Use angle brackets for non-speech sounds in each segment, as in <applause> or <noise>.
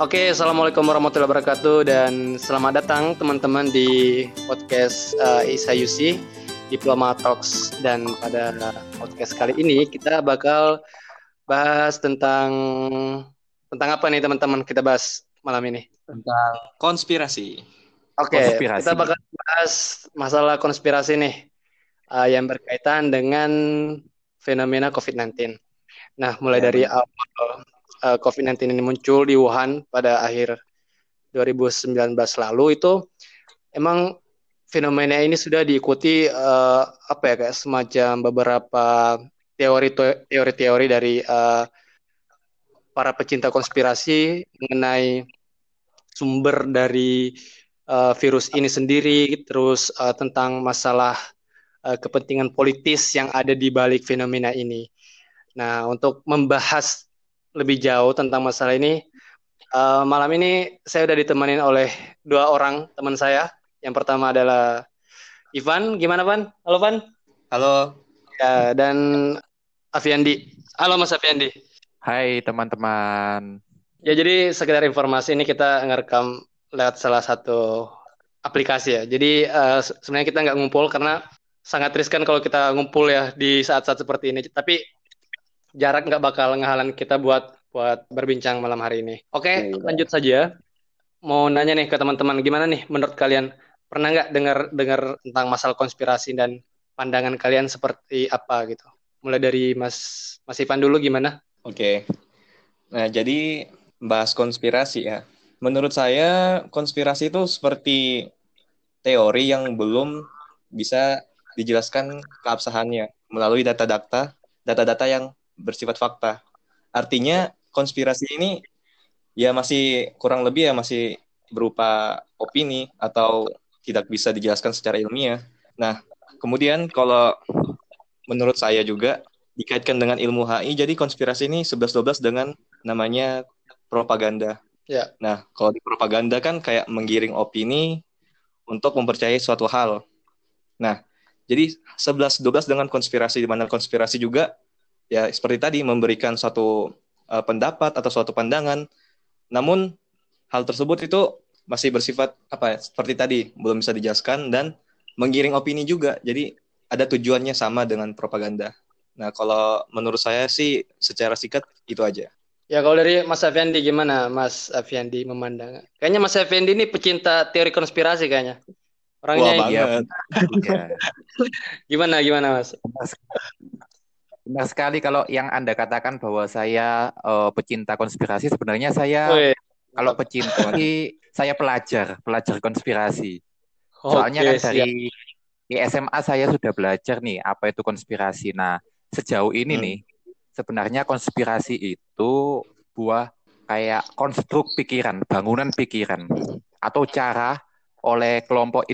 Oke, assalamualaikum warahmatullahi wabarakatuh dan selamat datang teman-teman di podcast uh, Isa Yusi Diploma Talks dan pada podcast kali ini kita bakal bahas tentang tentang apa nih teman-teman kita bahas malam ini tentang konspirasi. Oke, konspirasi. kita bakal bahas masalah konspirasi nih uh, yang berkaitan dengan fenomena COVID-19. Nah, mulai ya, dari awal uh, eh, COVID-19 ini muncul di Wuhan pada akhir 2019 lalu itu emang fenomena ini sudah diikuti uh, apa ya kayak semacam beberapa teori-teori dari uh, para pecinta konspirasi mengenai sumber dari uh, virus ini sendiri terus uh, tentang masalah uh, kepentingan politis yang ada di balik fenomena ini. Nah, untuk membahas lebih jauh tentang masalah ini. Uh, malam ini saya sudah ditemani oleh dua orang teman saya. Yang pertama adalah Ivan. Gimana, Van? Halo, Van. Halo. Ya, dan Afiandi. Halo, Mas Afiandi. Hai, teman-teman. Ya, jadi sekedar informasi ini kita ngerekam lewat salah satu aplikasi ya. Jadi uh, sebenarnya kita nggak ngumpul karena sangat riskan kalau kita ngumpul ya di saat-saat seperti ini. Tapi jarak nggak bakal ngehalang kita buat buat berbincang malam hari ini. Oke, okay, ya, lanjut saja. Mau nanya nih ke teman-teman, gimana nih menurut kalian pernah nggak dengar dengar tentang masalah konspirasi dan pandangan kalian seperti apa gitu? Mulai dari Mas Mas Ivan dulu gimana? Oke. Okay. Nah, jadi bahas konspirasi ya. Menurut saya konspirasi itu seperti teori yang belum bisa dijelaskan keabsahannya melalui data-data data-data yang bersifat fakta. Artinya konspirasi ini ya masih kurang lebih ya masih berupa opini atau tidak bisa dijelaskan secara ilmiah. Nah, kemudian kalau menurut saya juga dikaitkan dengan ilmu HI, jadi konspirasi ini 11-12 dengan namanya propaganda. Ya. Nah, kalau di propaganda kan kayak menggiring opini untuk mempercayai suatu hal. Nah, jadi 11-12 dengan konspirasi, di mana konspirasi juga ya seperti tadi memberikan suatu uh, pendapat atau suatu pandangan. Namun hal tersebut itu masih bersifat apa ya seperti tadi belum bisa dijelaskan dan menggiring opini juga. Jadi ada tujuannya sama dengan propaganda. Nah kalau menurut saya sih secara singkat itu aja. Ya kalau dari Mas Afiandi gimana Mas Afiandi memandang? Kayaknya Mas Afiandi ini pecinta teori konspirasi kayaknya. Orangnya Wah, banget. Ya. <laughs> gimana gimana Mas Benar sekali kalau yang Anda katakan bahwa saya uh, pecinta konspirasi, sebenarnya saya Wih. kalau pecinta saya pelajar, pelajar konspirasi. Soalnya kan dari di SMA saya sudah belajar nih apa itu konspirasi. Nah, sejauh ini hmm. nih sebenarnya konspirasi itu buah kayak konstruk pikiran, bangunan pikiran atau cara oleh kelompok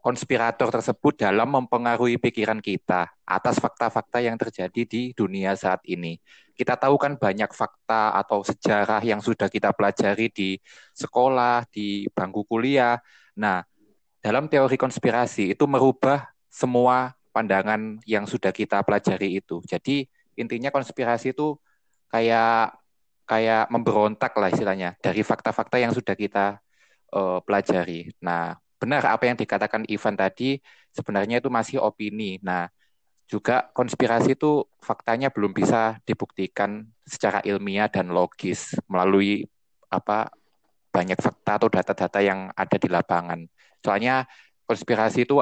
konspirator tersebut dalam mempengaruhi pikiran kita atas fakta-fakta yang terjadi di dunia saat ini. Kita tahu kan banyak fakta atau sejarah yang sudah kita pelajari di sekolah, di bangku kuliah. Nah, dalam teori konspirasi itu merubah semua pandangan yang sudah kita pelajari itu. Jadi intinya konspirasi itu kayak kayak memberontak lah istilahnya dari fakta-fakta yang sudah kita uh, pelajari. Nah, benar apa yang dikatakan Ivan tadi sebenarnya itu masih opini. Nah, juga konspirasi itu faktanya belum bisa dibuktikan secara ilmiah dan logis melalui apa banyak fakta atau data-data yang ada di lapangan. Soalnya konspirasi itu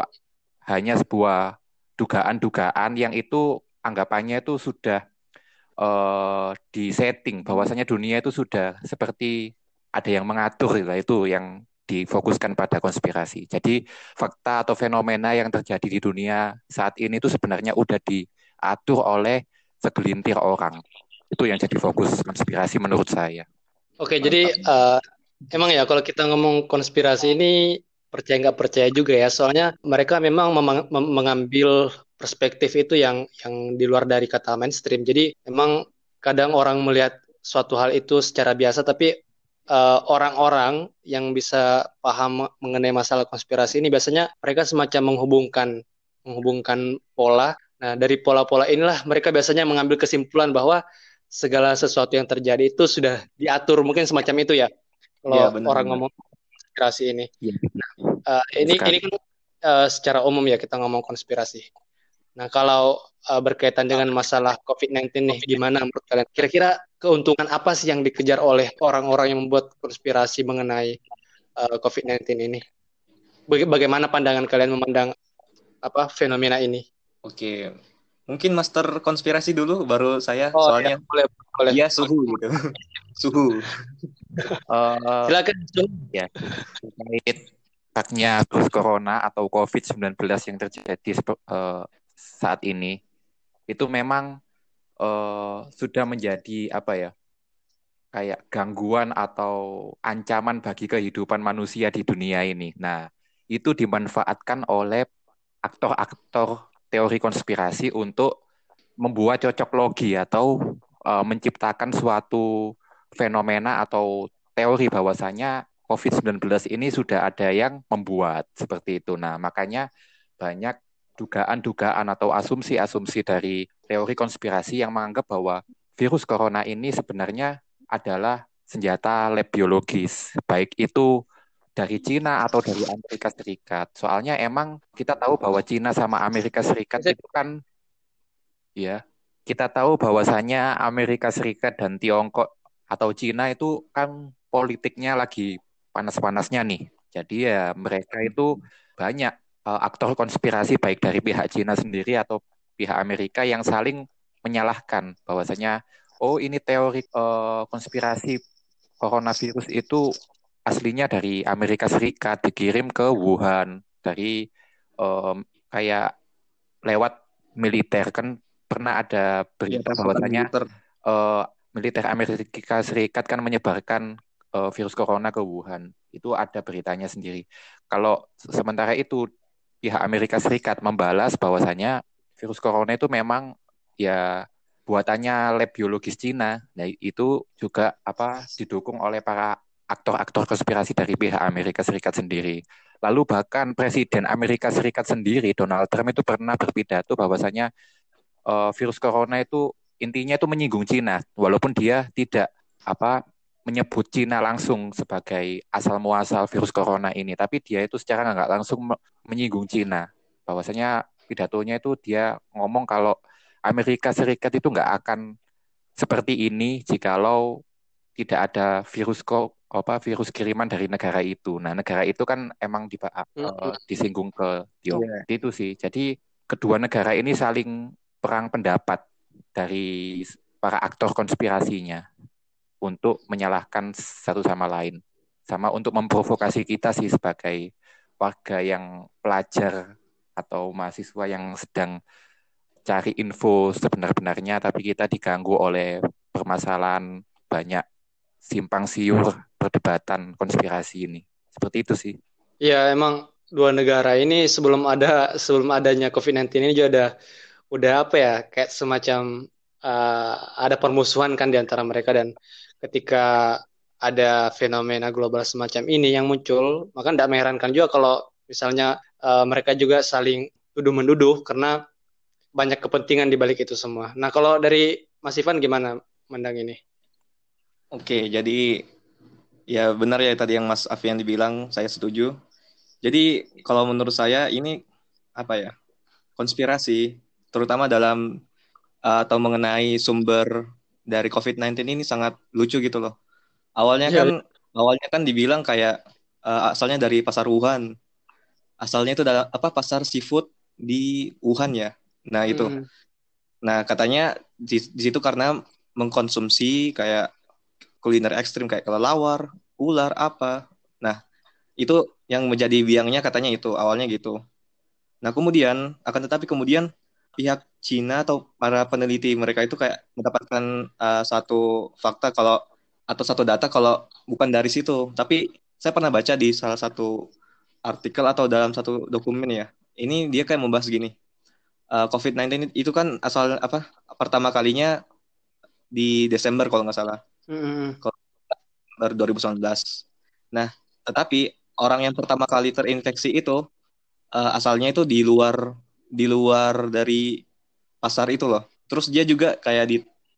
hanya sebuah dugaan-dugaan yang itu anggapannya itu sudah uh, disetting bahwasanya dunia itu sudah seperti ada yang mengatur itu yang difokuskan pada konspirasi. Jadi fakta atau fenomena yang terjadi di dunia saat ini itu sebenarnya udah diatur oleh segelintir orang. Itu yang jadi fokus konspirasi menurut saya. Oke, jadi uh, emang ya kalau kita ngomong konspirasi ini percaya nggak percaya juga ya. Soalnya mereka memang mengambil perspektif itu yang yang di luar dari kata mainstream. Jadi emang kadang orang melihat suatu hal itu secara biasa tapi Eh, orang-orang uh, yang bisa paham mengenai masalah konspirasi ini biasanya mereka semacam menghubungkan menghubungkan pola. Nah, dari pola-pola inilah mereka biasanya mengambil kesimpulan bahwa segala sesuatu yang terjadi itu sudah diatur mungkin semacam itu ya. kalau ya, orang bener. ngomong konspirasi ini. Ya. Nah, uh, ini Sekali. ini kan uh, secara umum ya kita ngomong konspirasi. Nah, kalau uh, berkaitan dengan masalah COVID-19 nih, gimana menurut kalian? Kira-kira keuntungan apa sih yang dikejar oleh orang-orang yang membuat konspirasi mengenai uh, COVID-19 ini? Bagaimana pandangan kalian memandang apa fenomena ini? Oke, mungkin master konspirasi dulu, baru saya oh, soalnya. Ya, boleh, boleh. Iya suhu gitu, <laughs> suhu. Uh, Silakan. Ya, terkait terus virus corona atau COVID-19 yang terjadi uh, saat ini itu memang uh, sudah menjadi apa ya kayak gangguan atau ancaman bagi kehidupan manusia di dunia ini. Nah, itu dimanfaatkan oleh aktor-aktor teori konspirasi untuk membuat cocok logi atau uh, menciptakan suatu fenomena atau teori bahwasanya COVID-19 ini sudah ada yang membuat seperti itu. Nah, makanya banyak dugaan-dugaan atau asumsi-asumsi dari teori konspirasi yang menganggap bahwa virus corona ini sebenarnya adalah senjata lab biologis, baik itu dari Cina atau dari Amerika Serikat. Soalnya emang kita tahu bahwa Cina sama Amerika Serikat itu kan ya, kita tahu bahwasanya Amerika Serikat dan Tiongkok atau Cina itu kan politiknya lagi panas-panasnya nih. Jadi ya mereka itu banyak uh, aktor konspirasi baik dari pihak Cina sendiri atau pihak Amerika yang saling menyalahkan bahwasanya oh ini teori uh, konspirasi coronavirus itu aslinya dari Amerika Serikat dikirim ke Wuhan dari um, kayak lewat militer kan pernah ada berita ya, bahwasanya militer. Uh, militer Amerika Serikat kan menyebarkan uh, virus corona ke Wuhan itu ada beritanya sendiri. Kalau sementara itu pihak Amerika Serikat membalas bahwasanya virus corona itu memang ya buatannya lab biologis Cina. Nah, itu juga apa didukung oleh para aktor-aktor konspirasi dari pihak Amerika Serikat sendiri. Lalu bahkan Presiden Amerika Serikat sendiri Donald Trump itu pernah berpidato bahwasanya uh, virus corona itu intinya itu menyinggung Cina walaupun dia tidak apa menyebut Cina langsung sebagai asal muasal virus corona ini, tapi dia itu secara nggak langsung menyinggung Cina. Bahwasanya pidatonya itu dia ngomong kalau Amerika Serikat itu nggak akan seperti ini jikalau tidak ada virus kok apa virus kiriman dari negara itu. Nah, negara itu kan emang di, uh, disinggung ke Tiongkok. Yeah. Itu sih. Jadi kedua negara ini saling perang pendapat dari para aktor konspirasinya untuk menyalahkan satu sama lain. Sama untuk memprovokasi kita sih sebagai warga yang pelajar atau mahasiswa yang sedang cari info sebenar-benarnya tapi kita diganggu oleh permasalahan banyak simpang siur perdebatan konspirasi ini. Seperti itu sih. Ya, emang dua negara ini sebelum ada sebelum adanya COVID-19 ini juga udah udah apa ya kayak semacam uh, ada permusuhan kan di antara mereka dan ketika ada fenomena global semacam ini yang muncul, maka tidak mengherankan juga kalau misalnya uh, mereka juga saling tuduh menduduh karena banyak kepentingan di balik itu semua. Nah, kalau dari Mas Ivan gimana mendang ini? Oke, jadi ya benar ya tadi yang Mas Afian dibilang, saya setuju. Jadi kalau menurut saya ini apa ya? konspirasi terutama dalam uh, atau mengenai sumber dari COVID-19 ini sangat lucu gitu loh. Awalnya ya, kan awalnya kan dibilang kayak uh, asalnya dari pasar Wuhan. Asalnya itu adalah apa pasar seafood di Wuhan ya. Nah, itu. Hmm. Nah, katanya di, di situ karena mengkonsumsi kayak kuliner ekstrim kayak kelelawar, ular apa. Nah, itu yang menjadi biangnya katanya itu awalnya gitu. Nah, kemudian akan tetapi kemudian pihak Cina atau para peneliti mereka itu kayak mendapatkan uh, satu fakta kalau atau satu data kalau bukan dari situ. Tapi saya pernah baca di salah satu artikel atau dalam satu dokumen ya. Ini dia kayak membahas gini. Uh, COVID-19 itu kan asal apa pertama kalinya di Desember kalau nggak salah. Mm -hmm. 2019. Nah, tetapi orang yang pertama kali terinfeksi itu uh, asalnya itu di luar di luar dari pasar itu loh. Terus dia juga kayak di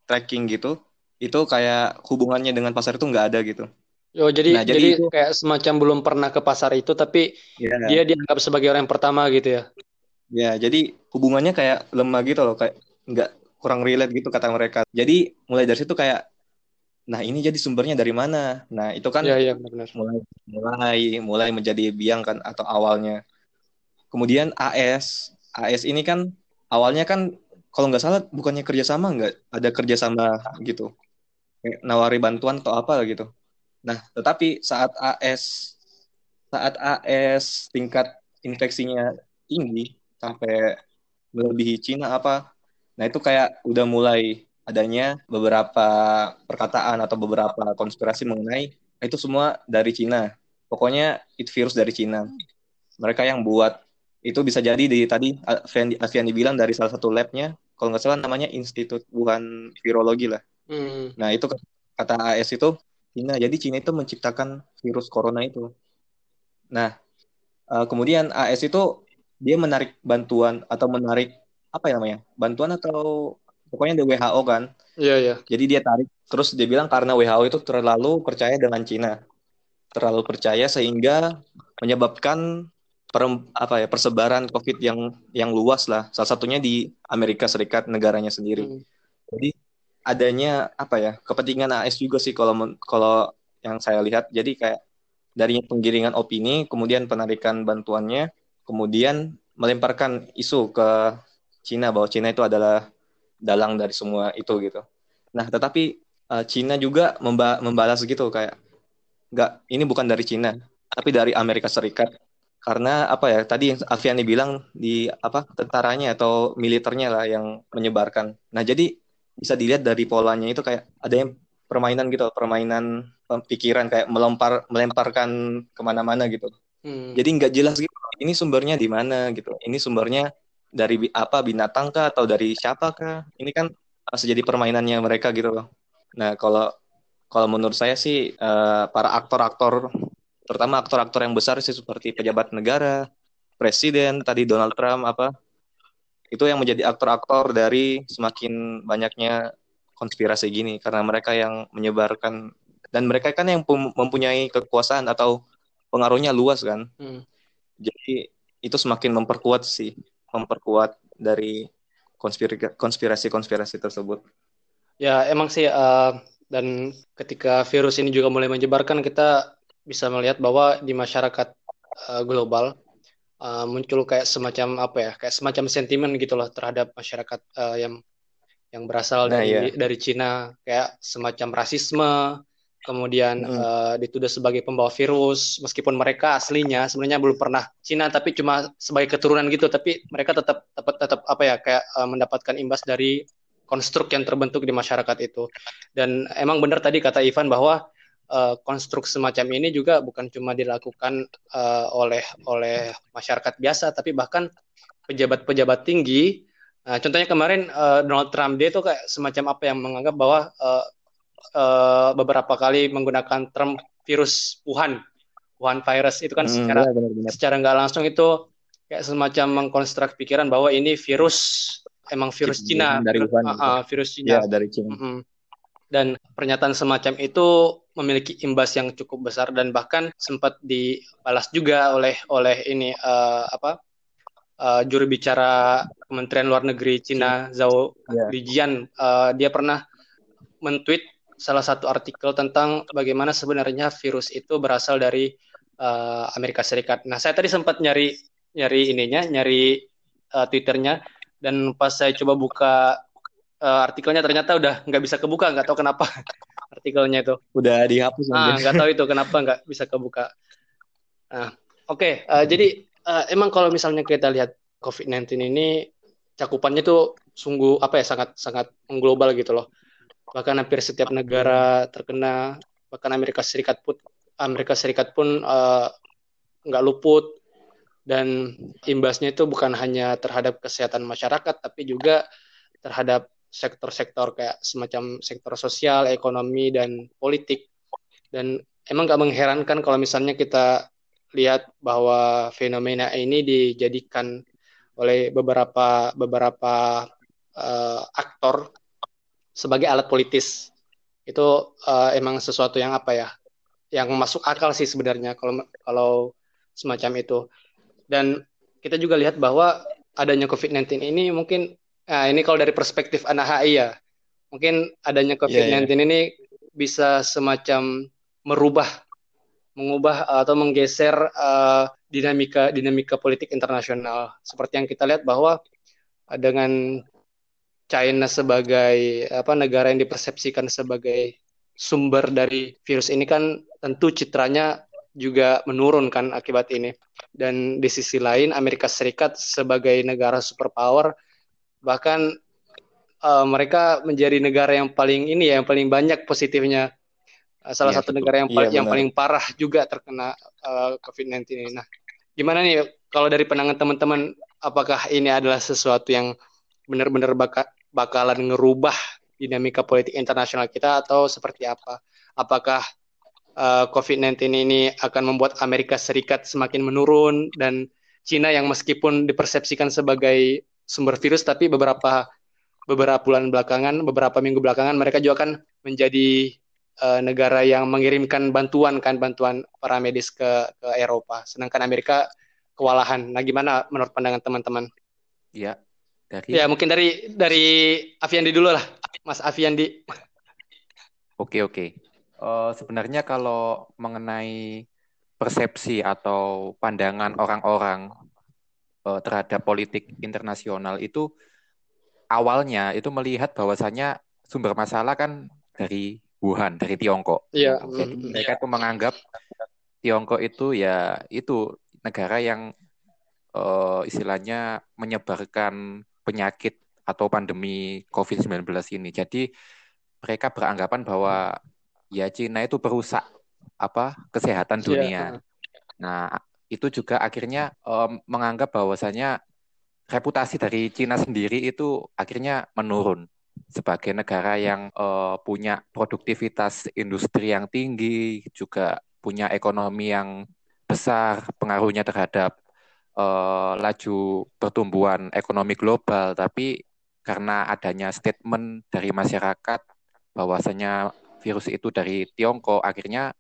tracking gitu, itu kayak hubungannya dengan pasar itu nggak ada gitu. Oh jadi nah, jadi, jadi itu, kayak semacam belum pernah ke pasar itu tapi yeah. dia dianggap sebagai orang yang pertama gitu ya. Ya, jadi hubungannya kayak lemah gitu loh, kayak nggak kurang relate gitu kata mereka. Jadi mulai dari situ kayak nah ini jadi sumbernya dari mana? Nah, itu kan ya, ya, benar. mulai mulai mulai menjadi biang kan atau awalnya. Kemudian AS, AS ini kan awalnya kan kalau nggak salah bukannya kerjasama nggak ada kerjasama gitu, nawari bantuan atau apa gitu Nah, tetapi saat AS saat AS tingkat infeksinya tinggi sampai melebihi Cina apa, nah itu kayak udah mulai adanya beberapa perkataan atau beberapa konspirasi mengenai nah itu semua dari Cina. Pokoknya itu virus dari Cina. Mereka yang buat itu bisa jadi di tadi Alfian dibilang dari salah satu labnya, kalau nggak salah namanya Institut Wuhan Virologi lah. Hmm. Nah itu kata AS itu Cina. Jadi Cina itu menciptakan virus corona itu. Nah, uh, kemudian AS itu dia menarik bantuan atau menarik apa ya namanya? Bantuan atau pokoknya dari WHO kan. Iya, yeah, iya. Yeah. Jadi dia tarik terus dia bilang karena WHO itu terlalu percaya dengan Cina. Terlalu percaya sehingga menyebabkan per, apa ya persebaran COVID yang yang luas lah. Salah satunya di Amerika Serikat negaranya sendiri. Hmm. Jadi adanya apa ya kepentingan AS juga sih kalau kalau yang saya lihat jadi kayak dari penggiringan opini kemudian penarikan bantuannya kemudian melemparkan isu ke Cina bahwa Cina itu adalah dalang dari semua itu gitu nah tetapi uh, Cina juga memba membalas gitu kayak nggak ini bukan dari Cina tapi dari Amerika Serikat karena apa ya tadi yang Aviani bilang di apa tentaranya atau militernya lah yang menyebarkan. Nah jadi bisa dilihat dari polanya itu kayak ada yang permainan gitu permainan pikiran kayak melempar melemparkan ke mana-mana gitu. Hmm. jadi nggak jelas gitu ini sumbernya di mana gitu. Ini sumbernya dari apa binatang kah atau dari siapa kah? Ini kan harus jadi permainannya mereka gitu loh. Nah kalau kalau menurut saya sih uh, para aktor-aktor terutama aktor-aktor yang besar sih seperti pejabat negara presiden tadi Donald Trump apa itu yang menjadi aktor-aktor dari semakin banyaknya konspirasi gini karena mereka yang menyebarkan dan mereka kan yang mempunyai kekuasaan atau pengaruhnya luas kan hmm. jadi itu semakin memperkuat sih memperkuat dari konspirasi-konspirasi tersebut ya emang sih uh, dan ketika virus ini juga mulai menyebarkan kita bisa melihat bahwa di masyarakat uh, global uh, muncul kayak semacam apa ya kayak semacam sentimen gitu loh terhadap masyarakat uh, yang yang berasal nah, dari iya. dari Cina kayak semacam rasisme kemudian hmm. uh, dituduh sebagai pembawa virus meskipun mereka aslinya sebenarnya belum pernah Cina tapi cuma sebagai keturunan gitu tapi mereka tetap tetap tetap apa ya kayak uh, mendapatkan imbas dari konstruk yang terbentuk di masyarakat itu dan emang benar tadi kata Ivan bahwa uh, konstruk semacam ini juga bukan cuma dilakukan uh, oleh oleh masyarakat biasa, tapi bahkan pejabat-pejabat tinggi. Nah, contohnya kemarin uh, Donald Trump dia itu kayak semacam apa yang menganggap bahwa uh, uh, beberapa kali menggunakan term virus Wuhan, Wuhan virus itu kan hmm, secara benar, benar. secara nggak langsung itu kayak semacam mengkonstruk pikiran bahwa ini virus emang virus Cina, dari Wuhan, uh, uh, virus Cina. Ya, dari Cina. Mm -hmm dan pernyataan semacam itu memiliki imbas yang cukup besar dan bahkan sempat dibalas juga oleh oleh ini uh, apa uh, juru bicara Kementerian Luar Negeri Cina Zhao yeah. Lijian uh, dia pernah mentweet salah satu artikel tentang bagaimana sebenarnya virus itu berasal dari uh, Amerika Serikat. Nah saya tadi sempat nyari nyari ininya nyari uh, twitternya dan pas saya coba buka uh, artikelnya ternyata udah nggak bisa kebuka nggak tahu kenapa artikelnya itu. Udah dihapus ah nggak tahu itu kenapa nggak bisa kebuka. Nah oke okay, uh, eh, jadi uh, emang kalau misalnya kita lihat COVID-19 ini cakupannya tuh sungguh apa ya sangat sangat mengglobal gitu loh. Bahkan hampir setiap negara terkena bahkan Amerika Serikat pun Amerika Serikat pun nggak uh, luput. Dan imbasnya itu bukan hanya terhadap kesehatan masyarakat tapi juga terhadap sektor-sektor kayak semacam sektor sosial, ekonomi dan politik. Dan emang gak mengherankan kalau misalnya kita lihat bahwa fenomena ini dijadikan oleh beberapa beberapa uh, aktor sebagai alat politis. Itu uh, emang sesuatu yang apa ya? yang masuk akal sih sebenarnya kalau kalau semacam itu. Dan kita juga lihat bahwa adanya COVID-19 ini mungkin nah ini kalau dari perspektif anak HI ya. Mungkin adanya COVID-19 yeah, yeah. ini bisa semacam merubah mengubah atau menggeser uh, dinamika dinamika politik internasional seperti yang kita lihat bahwa dengan China sebagai apa negara yang dipersepsikan sebagai sumber dari virus ini kan tentu citranya juga menurun kan akibat ini. Dan di sisi lain Amerika Serikat sebagai negara superpower bahkan uh, mereka menjadi negara yang paling ini ya yang paling banyak positifnya uh, salah ya, satu negara yang, ya, yang paling parah juga terkena uh, COVID-19 ini. Nah, gimana nih kalau dari pandangan teman-teman apakah ini adalah sesuatu yang benar-benar baka, bakalan ngerubah dinamika politik internasional kita atau seperti apa? Apakah uh, eh, COVID-19 ini akan membuat Amerika Serikat semakin menurun dan Cina yang meskipun dipersepsikan sebagai sumber virus tapi beberapa beberapa bulan belakangan, beberapa minggu belakangan mereka juga akan menjadi uh, negara yang mengirimkan bantuan kan bantuan para medis ke ke Eropa. Sedangkan Amerika kewalahan. Nah, gimana menurut pandangan teman-teman? Ya, dari Ya, mungkin dari dari Aviandi dulu lah, Mas Aviandi. Oke, oke. Uh, sebenarnya kalau mengenai persepsi atau pandangan orang-orang uh, terhadap politik internasional itu awalnya itu melihat bahwasannya sumber masalah kan dari Wuhan, dari Tiongkok. Iya. Jadi mm, mereka itu menganggap Tiongkok itu ya itu negara yang uh, istilahnya menyebarkan penyakit atau pandemi COVID-19 ini. Jadi mereka beranggapan bahwa ya Cina itu perusak apa kesehatan iya, dunia. Yeah. Nah, itu juga akhirnya um, menganggap bahwasanya reputasi dari Cina sendiri itu akhirnya menurun. Sebagai negara yang uh, punya produktivitas industri yang tinggi, juga punya ekonomi yang besar, pengaruhnya terhadap uh, laju pertumbuhan ekonomi global, tapi karena adanya statement dari masyarakat bahwasanya virus itu dari Tiongkok, akhirnya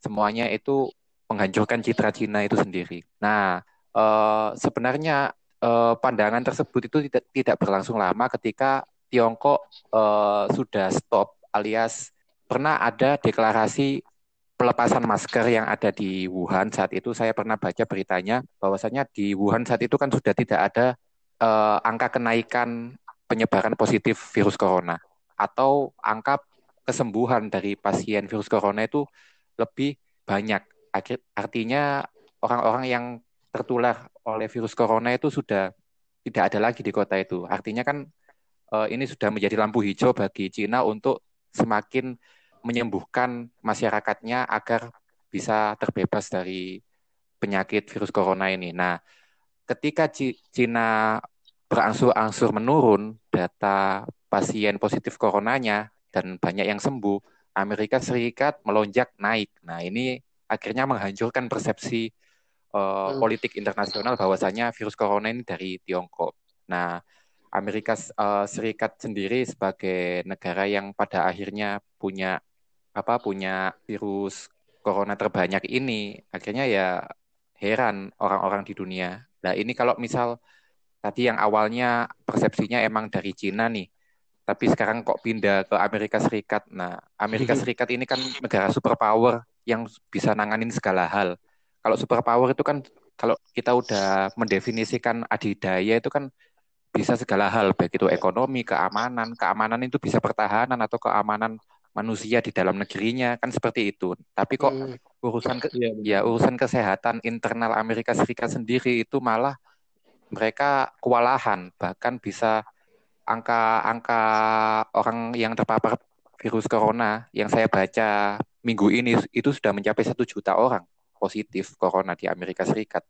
semuanya itu menghancurkan citra Cina itu sendiri. Nah, uh, sebenarnya uh, pandangan tersebut itu tidak tidak berlangsung lama ketika Tiongkok uh, sudah stop alias pernah ada deklarasi pelepasan masker yang ada di Wuhan saat itu saya pernah baca beritanya bahwasanya di Wuhan saat itu kan sudah tidak ada uh, angka kenaikan penyebaran positif virus corona atau angka kesembuhan dari pasien virus corona itu lebih banyak. Artinya orang-orang yang tertular oleh virus corona itu sudah tidak ada lagi di kota itu. Artinya kan uh, ini sudah menjadi lampu hijau bagi Cina untuk semakin menyembuhkan masyarakatnya agar bisa terbebas dari penyakit virus corona ini. Nah, ketika Cina berangsur-angsur menurun data pasien positif coronanya dan banyak yang sembuh, Amerika Serikat melonjak naik. Nah, ini akhirnya menghancurkan persepsi uh, hmm. politik internasional bahwasanya virus corona ini dari Tiongkok. Nah, Amerika uh, Serikat sendiri sebagai negara yang pada akhirnya punya apa punya virus corona terbanyak ini akhirnya ya heran orang-orang di dunia. Nah ini kalau misal tadi yang awalnya persepsinya emang dari Cina nih, tapi sekarang kok pindah ke Amerika Serikat. Nah Amerika <laughs> Serikat ini kan negara superpower yang bisa nanganin segala hal. Kalau superpower itu kan kalau kita udah mendefinisikan adidaya itu kan bisa segala hal baik itu ekonomi, keamanan, keamanan itu bisa pertahanan atau keamanan manusia di dalam negerinya kan seperti itu. Tapi kok hmm. urusan ke, ya, ya urusan kesehatan internal Amerika Serikat sendiri itu malah mereka kewalahan bahkan bisa angka-angka orang yang terpapar virus corona yang saya baca minggu ini itu sudah mencapai satu juta orang positif corona di Amerika Serikat.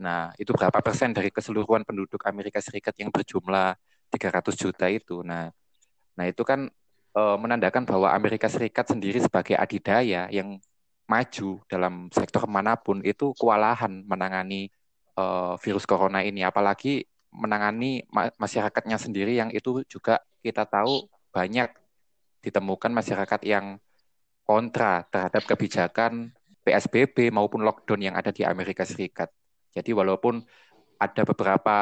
Nah, itu berapa persen dari keseluruhan penduduk Amerika Serikat yang berjumlah 300 juta itu. Nah, nah itu kan uh, menandakan bahwa Amerika Serikat sendiri sebagai adidaya yang maju dalam sektor mana pun itu kewalahan menangani uh, virus corona ini, apalagi menangani ma masyarakatnya sendiri yang itu juga kita tahu banyak ditemukan masyarakat yang kontra terhadap kebijakan PSBB maupun lockdown yang ada di Amerika Serikat. Jadi walaupun ada beberapa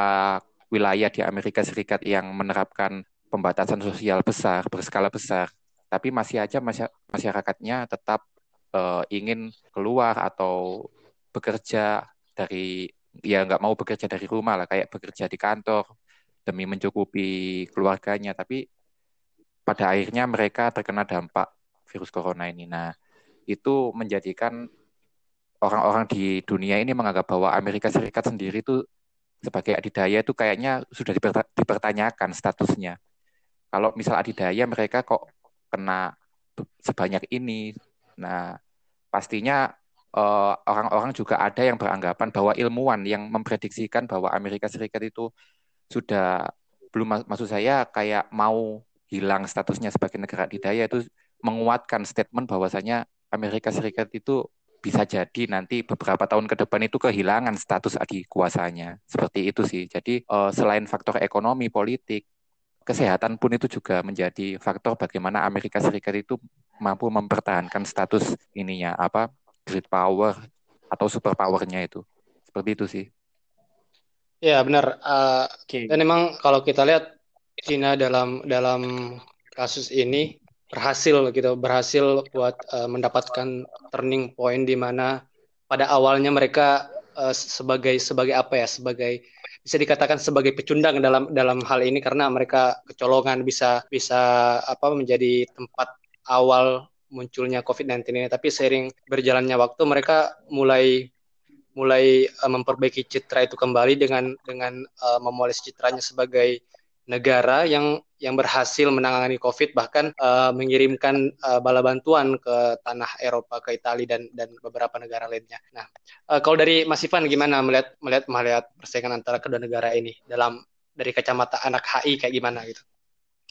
wilayah di Amerika Serikat yang menerapkan pembatasan sosial besar, berskala besar, tapi masih aja masyarakatnya tetap uh, ingin keluar atau bekerja dari ya nggak mau bekerja dari rumah lah kayak bekerja di kantor demi mencukupi keluarganya tapi pada akhirnya mereka terkena dampak virus corona ini. Nah, itu menjadikan orang-orang di dunia ini menganggap bahwa Amerika Serikat sendiri itu sebagai adidaya itu kayaknya sudah dipertanyakan statusnya. Kalau misal adidaya mereka kok kena sebanyak ini. Nah, pastinya eh, orang-orang juga ada yang beranggapan bahwa ilmuwan yang memprediksikan bahwa Amerika Serikat itu sudah belum maksud saya kayak mau hilang statusnya sebagai negara adidaya itu menguatkan statement bahwasanya Amerika Serikat itu bisa jadi nanti beberapa tahun ke depan itu kehilangan status adikuasanya. Seperti itu sih. Jadi uh, selain faktor ekonomi, politik, kesehatan pun itu juga menjadi faktor bagaimana Amerika Serikat itu mampu mempertahankan status ininya apa great power atau super powernya itu. Seperti itu sih. Ya benar. Uh, eh, okay. Dan memang kalau kita lihat Cina dalam dalam kasus ini berhasil gitu berhasil buat uh, mendapatkan turning point di mana pada awalnya mereka uh, sebagai sebagai apa ya sebagai bisa dikatakan sebagai pecundang dalam dalam hal ini karena mereka kecolongan bisa bisa apa menjadi tempat awal munculnya COVID-19 ini. Tapi seiring berjalannya waktu mereka mulai mulai uh, memperbaiki citra itu kembali dengan dengan uh, memoles citranya sebagai negara yang yang berhasil menangani COVID bahkan uh, mengirimkan uh, bala bantuan ke tanah Eropa ke Italia dan dan beberapa negara lainnya. Nah, uh, kalau dari Mas Ivan gimana melihat melihat melihat persaingan antara kedua negara ini dalam dari kacamata anak HI kayak gimana gitu?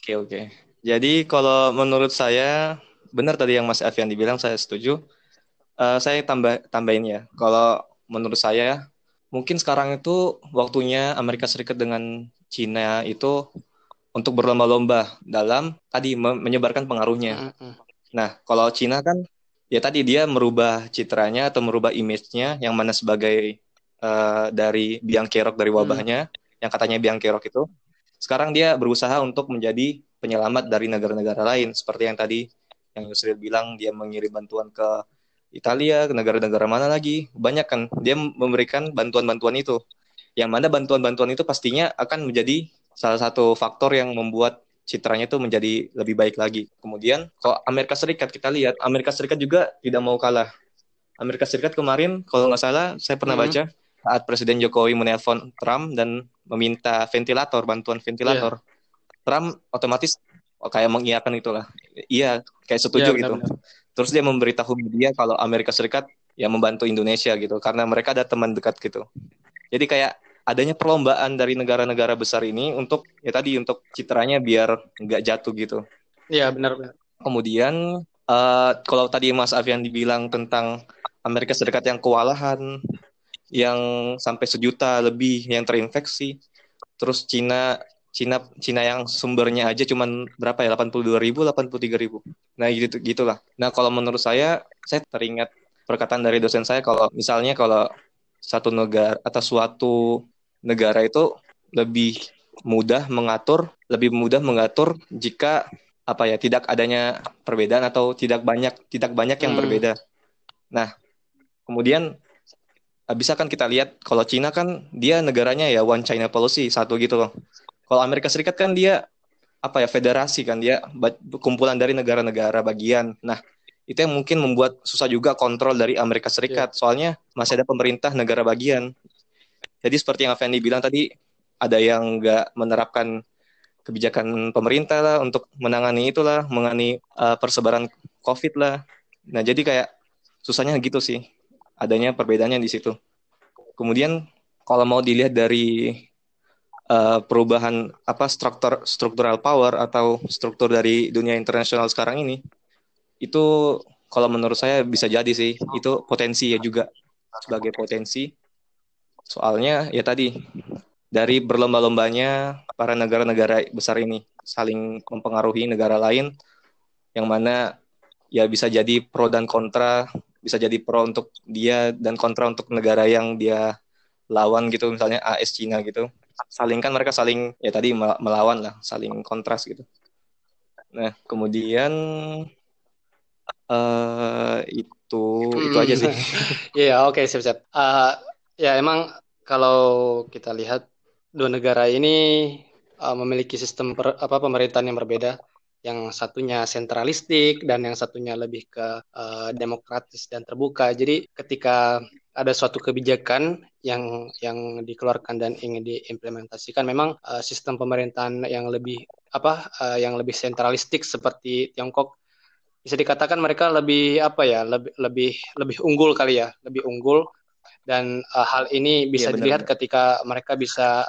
Oke oke. Jadi kalau menurut saya benar tadi yang Mas Avian dibilang saya setuju. Uh, saya tambah tambahin ya. Kalau menurut saya mungkin sekarang itu waktunya Amerika Serikat dengan Cina itu untuk berlomba-lomba dalam tadi menyebarkan pengaruhnya. Nah, kalau Cina kan ya tadi dia merubah citranya atau merubah image-nya yang mana sebagai uh, dari biang kerok dari wabahnya, mm. yang katanya biang kerok itu, sekarang dia berusaha untuk menjadi penyelamat dari negara-negara lain seperti yang tadi yang Yusril bilang dia mengirim bantuan ke Italia, negara-negara mana lagi, banyak kan dia memberikan bantuan-bantuan itu yang mana bantuan-bantuan itu pastinya akan menjadi salah satu faktor yang membuat citranya itu menjadi lebih baik lagi. Kemudian kalau Amerika Serikat kita lihat Amerika Serikat juga tidak mau kalah. Amerika Serikat kemarin kalau nggak salah saya pernah hmm. baca saat Presiden Jokowi menelpon Trump dan meminta ventilator bantuan ventilator, yeah. Trump otomatis kayak mengiyakan itulah. Iya, kayak setuju yeah, gitu. Benar, benar. Terus dia memberitahu media kalau Amerika Serikat ya membantu Indonesia gitu karena mereka ada teman dekat gitu. Jadi kayak adanya perlombaan dari negara-negara besar ini untuk ya tadi untuk citranya biar nggak jatuh gitu. Iya benar benar. Kemudian uh, kalau tadi Mas Avian dibilang tentang Amerika Serikat yang kewalahan, yang sampai sejuta lebih yang terinfeksi, terus Cina Cina Cina yang sumbernya aja cuman berapa ya 82 ribu 83 ribu nah gitu gitulah nah kalau menurut saya saya teringat perkataan dari dosen saya kalau misalnya kalau satu negara atau suatu negara itu lebih mudah mengatur, lebih mudah mengatur jika apa ya tidak adanya perbedaan atau tidak banyak tidak banyak yang hmm. berbeda. Nah, kemudian ah, bisa kan kita lihat kalau Cina kan dia negaranya ya one China policy satu gitu loh. Kalau Amerika Serikat kan dia apa ya federasi kan dia kumpulan dari negara-negara bagian. Nah, itu yang mungkin membuat susah juga kontrol dari Amerika Serikat. Yeah. Soalnya masih ada pemerintah negara bagian. Jadi seperti yang Fendi bilang tadi, ada yang nggak menerapkan kebijakan pemerintah lah untuk menangani itulah, menangani uh, persebaran COVID lah. Nah jadi kayak susahnya gitu sih, adanya perbedaannya di situ. Kemudian kalau mau dilihat dari uh, perubahan apa struktur struktural power atau struktur dari dunia internasional sekarang ini, itu kalau menurut saya bisa jadi sih itu potensi ya juga sebagai potensi soalnya ya tadi dari berlomba-lombanya para negara-negara besar ini saling mempengaruhi negara lain yang mana ya bisa jadi pro dan kontra, bisa jadi pro untuk dia dan kontra untuk negara yang dia lawan gitu, misalnya AS Cina gitu. Saling kan mereka saling ya tadi melawan lah, saling kontras gitu. Nah, kemudian uh, itu itu aja sih. <laughs> Iya, yeah, oke, okay, siap-siap. Uh, ya emang kalau kita lihat dua negara ini uh, memiliki sistem per, apa pemerintahan yang berbeda yang satunya sentralistik dan yang satunya lebih ke uh, demokratis dan terbuka. Jadi ketika ada suatu kebijakan yang yang dikeluarkan dan ingin diimplementasikan, memang uh, sistem pemerintahan yang lebih apa uh, yang lebih sentralistik seperti Tiongkok bisa dikatakan mereka lebih apa ya lebih lebih lebih unggul kali ya lebih unggul. Dan uh, hal ini bisa ya, dilihat ketika mereka bisa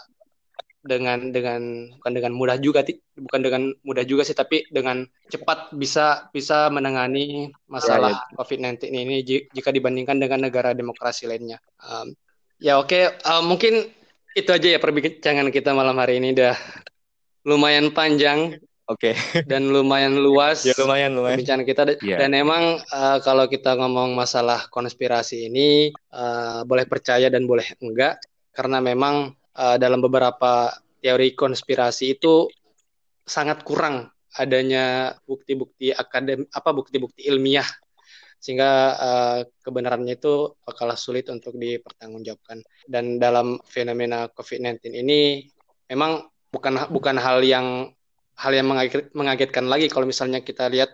dengan dengan bukan dengan mudah juga bukan dengan mudah juga sih tapi dengan cepat bisa bisa menangani masalah ya, ya. COVID-19 ini jika dibandingkan dengan negara demokrasi lainnya. Um, ya oke okay. uh, mungkin itu aja ya perbincangan kita malam hari ini udah lumayan panjang. Oke. Okay. Dan lumayan luas. ya lumayan lumayan. Perbincangan kita yeah. dan emang uh, kalau kita ngomong masalah konspirasi ini uh, boleh percaya dan boleh enggak karena memang uh, dalam beberapa teori konspirasi itu sangat kurang adanya bukti-bukti akadem apa bukti-bukti ilmiah. Sehingga uh, kebenarannya itu bakal sulit untuk dipertanggungjawabkan. Dan dalam fenomena COVID-19 ini memang bukan bukan hal yang hal yang mengagetkan lagi kalau misalnya kita lihat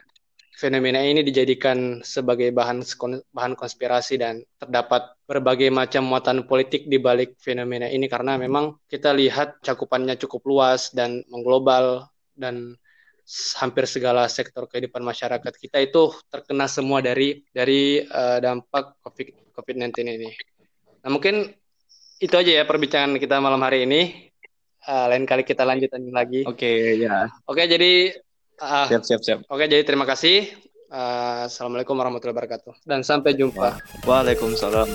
fenomena ini dijadikan sebagai bahan bahan konspirasi dan terdapat berbagai macam muatan politik di balik fenomena ini karena memang kita lihat cakupannya cukup luas dan mengglobal dan hampir segala sektor kehidupan masyarakat kita itu terkena semua dari dari uh, dampak COVID COVID-19 ini. Nah, mungkin itu aja ya perbincangan kita malam hari ini. Uh, lain kali kita lanjutin lagi. Oke, okay, ya. Oke, okay, jadi Uh, siap, siap, siap. Oke, jadi terima kasih. Uh, Assalamualaikum warahmatullahi wabarakatuh. Dan sampai jumpa. Waalaikumsalam.